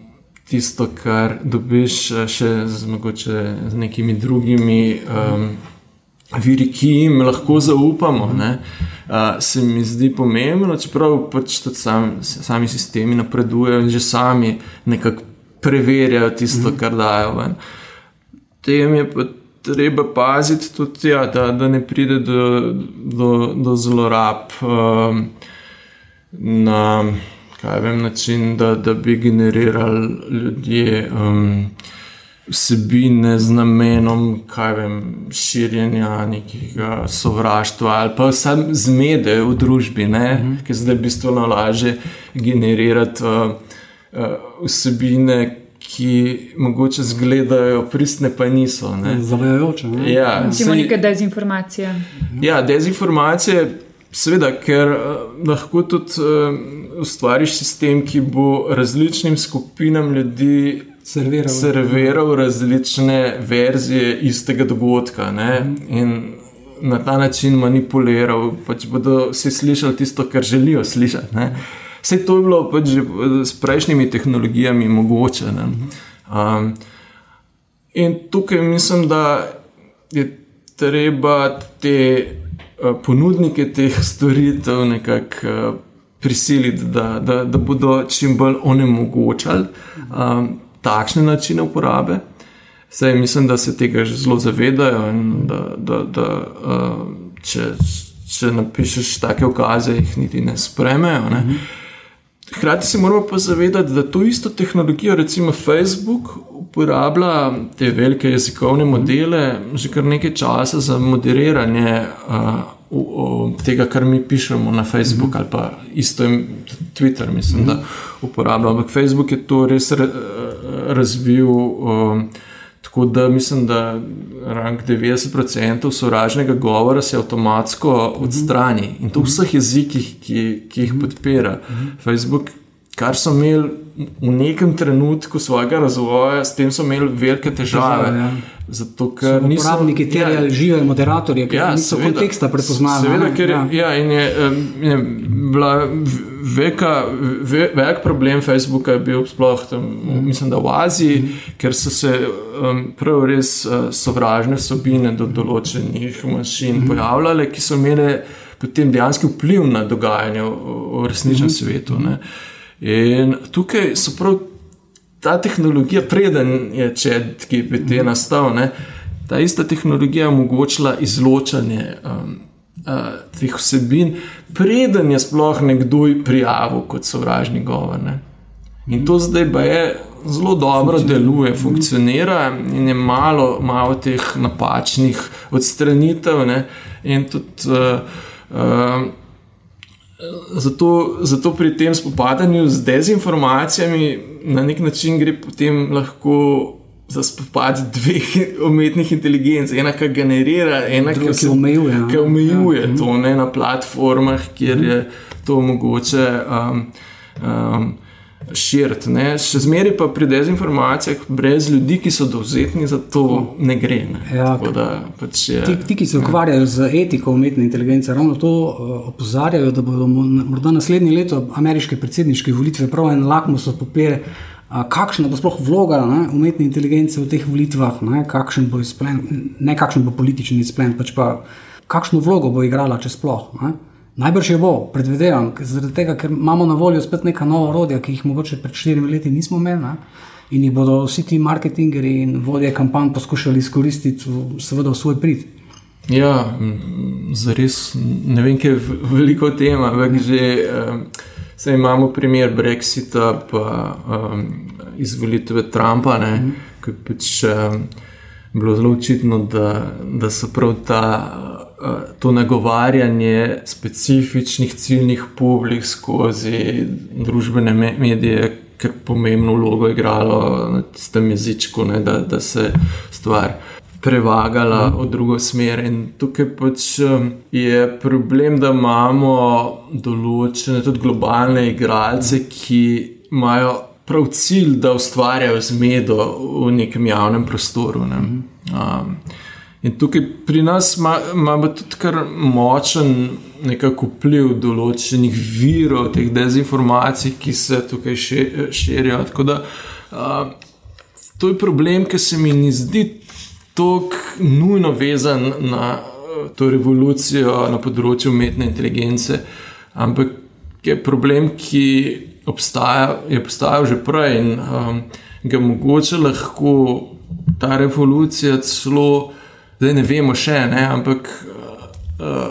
tisto, kar dobiš eh, še z, mogoče, z nekimi drugimi um, viri, ki jim lahko zaupamo, ne, uh, se mi zdi pomembno, čeprav pač tudi sam, sami sistemi napredujejo in že sami nekako preverjajo tisto, mhm. kar dajo ven. Tem je pa treba paziti tudi, ja, da, da ne pride do, do, do zlorab. Um, na, kaj vem, način, da, da bi generirali ljudje um, vsebine z namenom, kaj vem, širjenja nekega sovraštva ali pa vsem zmede v družbi, mm -hmm. ker zdaj bi to lažje generirati uh, uh, vsebine. Ki mogoče izgledajo pristne, pa niso. Zavajajoče. Ja, Imamo neke dezinformacije. Ja, dezinformacije Seveda, ker uh, lahko tudi uh, ustvariš sistem, ki bo različnim skupinam ljudi serviral, serviral različne verzije istega dogodka mm. in na ta način manipuliral, pač bodo vsi slišali tisto, kar želijo slišati. Ne? Vse to je bilo pač že s prejšnjimi tehnologijami mogoče. Um, in tukaj mislim, da je treba te. Eh, ponudnike teh storitev nekako uh, prisiliti, da, da, da bodo čim bolj onemogočali um, takšne načine uporabe. Saj mislim, da se tega že zelo zavedajo in da, da, da uh, če, če napišeš take ukaze, jih niti ne spremejo. Ne. Hrati se moramo pa zavedati, da to isto tehnologijo, recimo Facebook, uporablja te velike jezikovne modele že kar nekaj časa za moderiranje uh, tega, kar mi pišemo na Facebook mm -hmm. ali pa isto in Twitter, mislim, mm -hmm. da uporablja. Ampak Facebook je to res razvil. Uh, Tako da mislim, da rang 90% sovražnega govora se avtomatsko odstrani in to v vseh jezikih, ki, ki jih podpira. Facebook, kar so imeli v nekem trenutku svojega razvoja, s tem so imeli velike težave. težave ja. Zato, ker niso uporabniki terjali ja, žive moderatorje, ki ja, niso seveda, konteksta prepoznali. Seveda, ker ja. Ja, je, je bila veka, ve, velik problem Facebooka, je bil sploh tam, mm. mislim, da v Aziji, mm. ker so se um, prav res uh, sovražne sobine do določenih mašin mm. pojavljale, ki so imele potem dejanski vpliv na dogajanje v, v resničnem mm. svetu. Ne. In tukaj so prav ta tehnologija, preden je čet GPT mm nastal, ne, ta ista tehnologija omogočila izločanje um, uh, teh vsebin, preden je sploh nekdo prijavil kot sovražni govor. Ne. In to zdaj pa je. Zelo dobro deluje, funkcionira in je malo, malo teh napačnih odstranitev. Ne? In tudi uh, uh, zato, zato pri tem spopadanju z dezinformacijami na nek način gre potem lahko za spopad dveh umetnih inteligenc. Ena, ki generira, ena, Druga, ki, se, omejuje, ki omejuje ja. to ne, na platformah, kjer je to mogoče. Um, um, širiti. Še zmeraj pa pri dezinformacijah, brez ljudi, ki so dovzetni za to, ne gre. Ne. Ja, da, pač je, ti, ti, ki se ukvarjajo z etiko umetne inteligence, ravno to uh, opozarjajo, da bodo morda naslednje leto ameriške predsedniške volitve prav en lakmusov papir. Kakšna bo sploh vloga ne, umetne inteligence v teh volitvah, ne, kakšen bo izplen, ne kakšen bo politični izplen, pač pa kakšno vlogo bo igrala, če sploh. Ne. Najbrž je bo, predvidevam, zaradi tega, ker imamo na voljo spet neka nova orodja, ki jih mogoče pred štirimi leti nismo imeli. Ne? In jih bodo vsi ti marketingeri in vodje kampanj poskušali izkoristiti, seveda, v svoj prid. Ja, zares ne vem, kaj je veliko tema, ampak že um, imamo primer Brexita, pa um, izvolitve Trumpa, mm -hmm. ki pač um, bilo zelo očitno, da, da so prav ta. Eh, to nagovarjanje specifičnih ciljnih publik skozi družbene medije, ker pomembno vlogo igralo na tistem jeziku, da, da se stvar prevagala v drugo smer. In tukaj pač je problem, da imamo določene tudi globalne igralce, ki imajo prav cilj, da ustvarjajo zmedo v nekem javnem prostoru. Ne. Um, in tukaj pri nas imamo tudi kar močen nekako vpliv določenih virov, teh dezinformacij, ki se tukaj širijo. Tako da uh, to je problem, ki se mi ni zdi tako nujno vezan na to revolucijo na področju umetne inteligence, ampak je problem, ki obstaja, je obstajal že prej in um, ga mogoče lahko ta revolucija celo, zdaj ne vemo še, ne, ampak uh,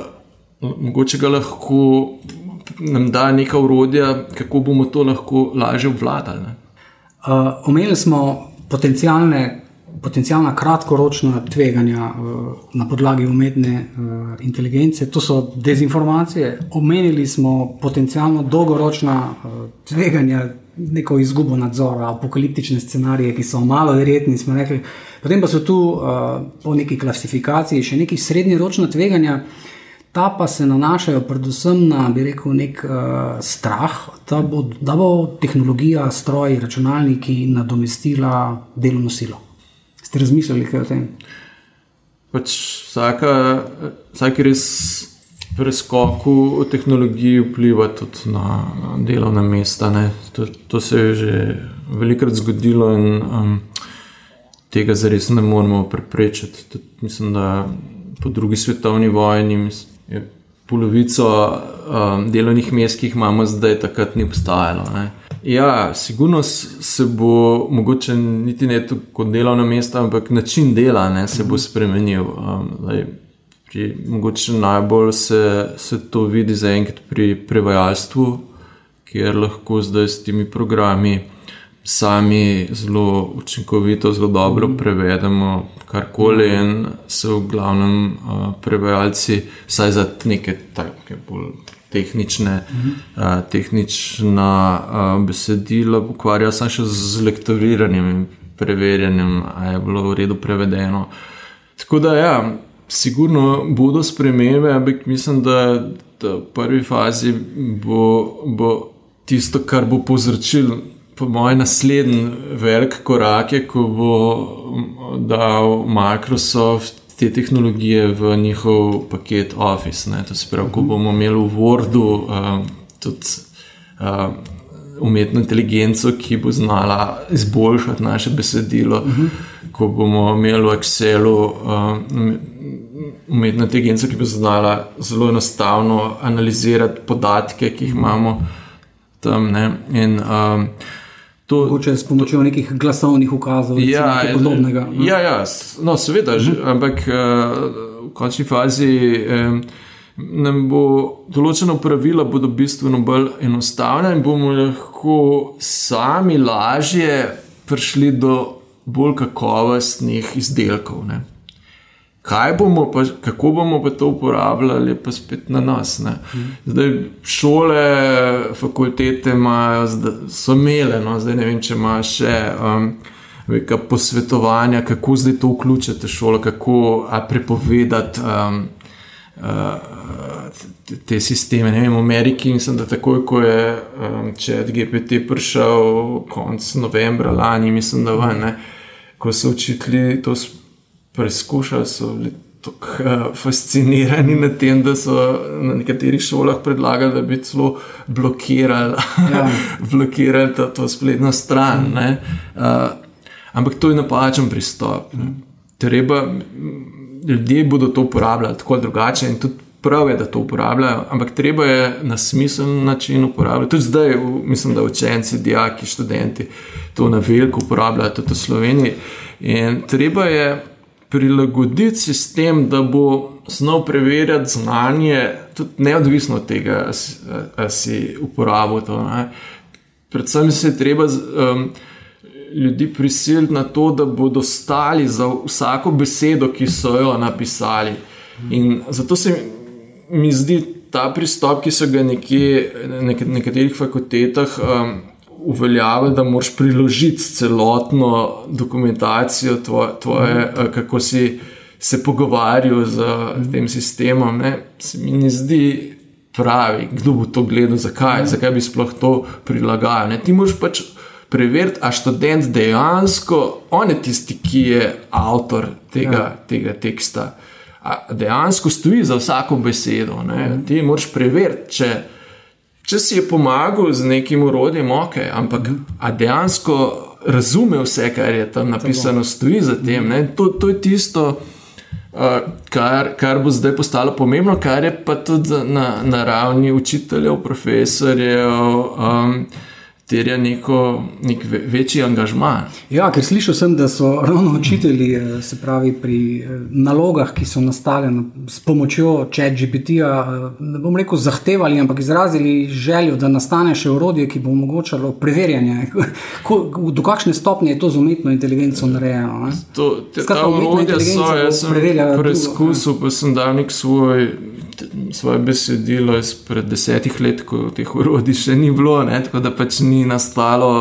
mogoče ga lahko nam da neka urodja, kako bomo to lahko lažje obvladali. Uh, omenili smo potencijalne potencijalna kratkoročna tveganja uh, na podlagi umetne uh, inteligence, to so dezinformacije. Omenili smo potencijalno dolgoročna uh, tveganja, neko izgubo nadzora, apokaliptične scenarije, ki so malo verjetni. Potem pa so tu uh, po neki klasifikaciji še neki srednjeročna tveganja. Ta pa se nanašajo predvsem na, bi rekel, nek uh, strah, da bo, da bo tehnologija, stroj, računalniki nadomestila delovno silo. Ste razmišljali kaj o tem? Pač vsaka, vsak res preskok v tehnologiji vpliva tudi na delovna mesta. To, to se je že velikokrat zgodilo in um, tega zares ne moremo preprečiti. Tudi, mislim, da po drugi svetovni vojni je polovico um, delovnih mest, ki jih imamo zdaj, takrat ni obstajalo. Ne. Ja, sigurno se bo, mogoče niti ne tako delovno mesto, ampak način dela ne, se bo spremenil. Um, zdaj, pri, mogoče najbolj se, se to vidi zaenkrat pri prevajalstvu, kjer lahko zdaj s temi programi sami zelo učinkovito, zelo dobro mhm. prevedemo karkoli in se v glavnem uh, prevajalci, vsaj za neke take bolj tehnične, uh, tehnična uh, besedila, ukvarjajo samo še z lektoriranjem in preverjanjem, ali je bilo v redu prevedeno. Tako da, ja, sigurno bodo spremembe, ampak mislim, da, da v prvi fazi bo, bo tisto, kar bo povzročilo. Po mojem naslednjem velik korak je, ko bo dal Microsoft te tehnologije v njihov paket Office. Ne? To se pravi, ko bomo imeli v Wordu uh, tudi uh, umetno inteligenco, ki bo znala izboljšati naše besedilo, uh -huh. ko bomo imeli v Excelu uh, umetno inteligenco, ki bo znala zelo enostavno analizirati podatke, ki jih imamo tam. Ne? In uh, To, Mogoče s pomočjo nekih glasovnih ukazov ja, kaj podobnega. Ja, ja no, seveda, že, mhm. ampak uh, v končni fazi um, nam bo določeno pravila bodo bistveno bolj enostavna in bomo lahko sami lažje prišli do bolj kakovostnih izdelkov. Ne kaj bomo, pa, kako bomo pa to uporabljali, pa spet na nas. Ne. Zdaj, šole, fakultete imajo, so imele, no, zdaj ne vem, če imaš še. Um, Veka posvetovanja, kako zdaj to vključiti v šolo, kako prepovedati um, uh, te, te sisteme. Ne vem, v Ameriki mislim, da takoj, ko je um, GPT prišel, konec novembra lani, mislim, da ven, ne, ko so učitelji to preizkušali, so bili tako uh, fascinirani nad tem, da so na nekaterih šolah predlagali, da bi celo blokirali, ja. blokirali to, to spletno stran. Uh, ampak to je napačen pristop. Ne. Treba, ljudje bodo to uporabljali tako drugače in tudi. Prav je, da to uporabljajo, ampak treba je na smiseln način uporabljati. Tudi zdaj, mislim, da učenci, dijaki, študenti to na veliko uporabljajo, tudi v Sloveniji. In treba je prilagoditi sistem, da bo znal preverjati znanje, tudi neodvisno od tega, ali si uporabil to. Ne. Predvsem se je treba um, ljudi prisiliti na to, da bodo stali za vsako besedo, ki so jo napisali. In zato se mi zdi ta pristop, ki so ga nekje na nek nekaterih fakultetah um, uveljavili, da moraš priložiti celotno dokumentacijo, tvoje, tvoje mm. kako si se pogovarjal z mm. tem sistemom. Ne, se mi ne zdi pravi, kdo bo to gledal, zakaj, mm. zakaj bi sploh to prilagajal. Ne. Ti moraš pač preveriti, a študent dejansko, on je tisti, ki je avtor tega, ja. tega teksta. A dejansko stoji za vsako besedo. Mm. Ti moraš preveriti, če če si je pomagal z nekim urodjem, ok, ampak dejansko razume vse, kar je tam napisano, stoji za tem. To, to je tisto, uh, kar, kar bo zdaj postalo pomembno, kar je pa tudi na, na ravni učiteljev, profesorjev. Um, terja neko, nek večji angažma. Ja, ker slišal sem, da so ravno učitelji, eh, se pravi, pri eh, nalogah, ki so nastale s pomočjo ChatGPT-ja, eh, ne bom rekel zahtevali, ampak izrazili željo, da nastane še urodje, ki bo omogočalo preverjanje, do kakšne stopnje je to z umetno inteligenco narejeno. To, te, ta urodja so, jaz sem preizkusil, pa sem dal nek svoj svoje besedilo izpred desetih let, ko teh urodij še ni bilo, ne? tako da pač ni nastalo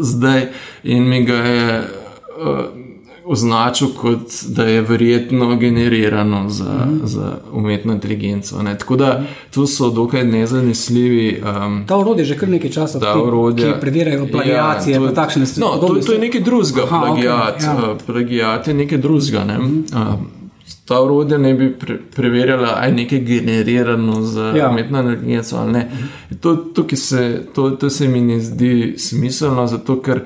zdaj in mi ga je uh, označil kot da je verjetno generirano za, mm. za umetno inteligenco. Ne? Tako da tu so dokaj nezanesljivi. Um, ta urodje je že kar nekaj časa, da se preverjajo plagijacije. Ja, takšne stvari. No, to, to je nekaj drugega, plagijat. Okay, ja. uh, plagijat je nekaj drugega. Ne? Mm. Um, ta urodja ne bi pre, preverjala, ali je nekaj generirano z ja. umetno inteligenco ali ne. To, to, se, to, to se mi ne zdi smiselno, zato ker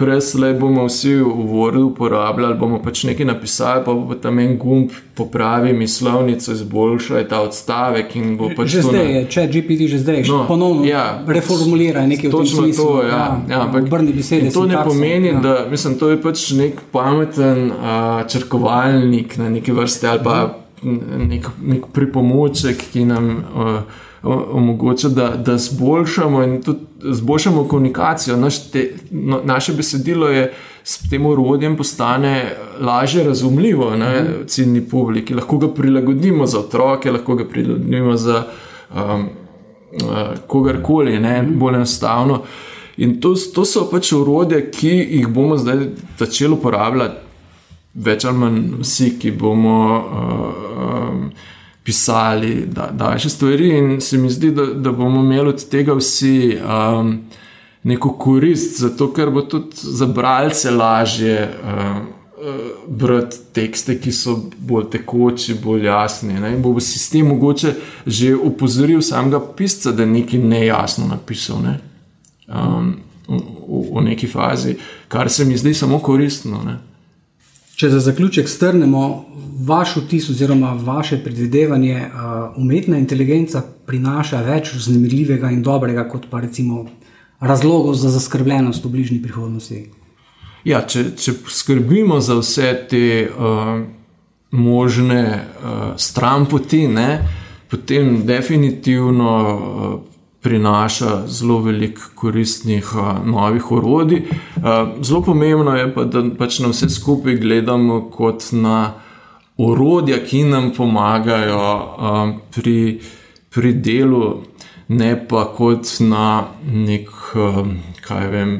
Preslej bomo vsi v Wordu uporabljali, bomo pač nekaj napisali, pa bo tam en gumb popravi mislovnico, izboljšaj ta odstavek. Pač že zdaj je, če GPT že zdaj, no, ponovno ja, reformulira nekaj v tem smislu. To, ja, ja, ja, ampak, besede, to ne pomeni, ja. da mislim, to je pač nek pameten uh, črkovalnik na neki vrsti ali pa nek, nek pripomoček, ki nam. Uh, omogoča, da, da zboljšamo in tudi zboljšamo komunikacijo. Naš te, no, naše besedilo je s tem urodjem postane lažje razumljivo ne, mhm. ciljni publiki. Lahko ga prilagodimo za otroke, lahko ga prilagodimo za um, uh, kogarkoli, ne, mhm. bolj enostavno. In to, to so pač urodje, ki jih bomo zdaj začeli uporabljati, več ali manj vsi, ki bomo. Uh, um, pisali, da daljše stvari. In se mi zdi, da, da bomo imeli od tega vsi um, neko korist, zato ker bo tudi za bralce lažje. Um, Brati tekste, ki so bolj tekoči, bolj jasni. Ne? Bo sistem mogoče že opozoril samega pisca, da je nekaj nejasno napisal ne? um, v, v neki fazi, kar se mi zdi samo koristno. Ne? Če za zaključek strnemo, vaš vtis oziroma vaše predvidevanje, uh, umetna inteligenca prinaša več vznemirljivega in dobrega, kot pa recimo razlogov za zaskrbljenost v bližnji prihodnosti. Ja, če, če skrbimo za vse te uh, možne uh, stranpoti, ne, potem definitivno. Uh, Prinaša zelo veliko koristnih uh, novih orodij. Uh, zelo pomembno je pa, da pač na vse skupaj gledamo kot na orodja, ki nam pomagajo um, pri, pri delu, ne pa kot na nek, um, kaj vem,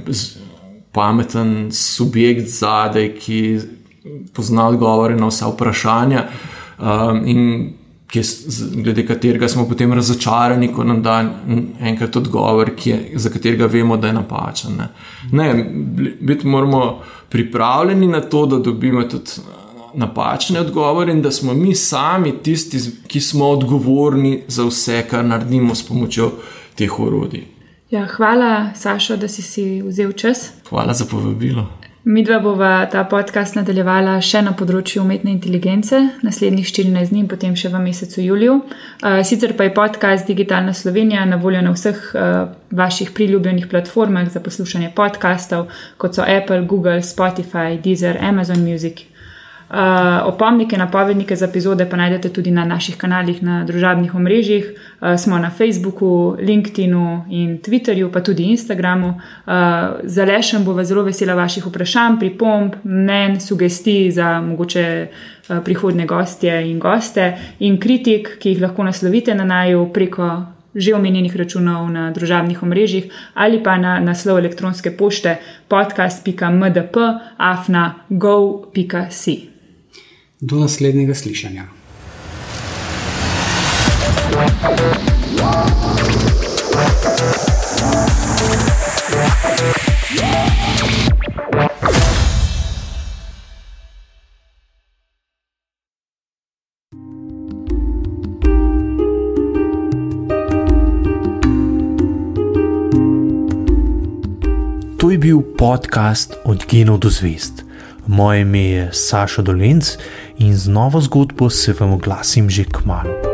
pameten subjekt zadaj, ki pozna odgovore na vsa vprašanja. Um, in je, glede katerega smo potem razočarani, ko nam da enkrat odgovor, je, za katerega vemo, da je napačen. Ne, ne biti moramo pripravljeni na to, da dobimo tudi napačne odgovore in da smo mi sami tisti, ki smo odgovorni za vse, kar naredimo s pomočjo teh orodij. Ja, hvala, Saša, da si, si vzel čas. Hvala za povabilo. Mi dva bova ta podcast nadaljevala še na področju umetne inteligence, naslednjih 14 dni, potem še v mesecu juliju. Sicer pa je podcast Digitalna Slovenija na voljo na vseh vaših priljubljenih platformah za poslušanje podkastov, kot so Apple, Google, Spotify, Deezer, Amazon Music Uh, opomnike, napovednike za epizode pa najdete tudi na naših kanalih na družabnih omrežjih. Uh, smo na Facebooku, LinkedInu in Twitterju, pa tudi Instagramu. Uh, za lešem bo zelo vesela vaših vprašanj, pripomb, mnen, sugestij za mogoče uh, prihodne gostje in goste in kritik, ki jih lahko naslovite na naju preko že omenjenih računov na družabnih omrežjih ali pa na naslov elektronske pošte podcast.mdp.afna.gov.si. Do naslednjega slišanja. To je bil podcast Od genov do zvest. Moje ime je Saša Dolence in z novo zgodbo se vam oglasim že k malu.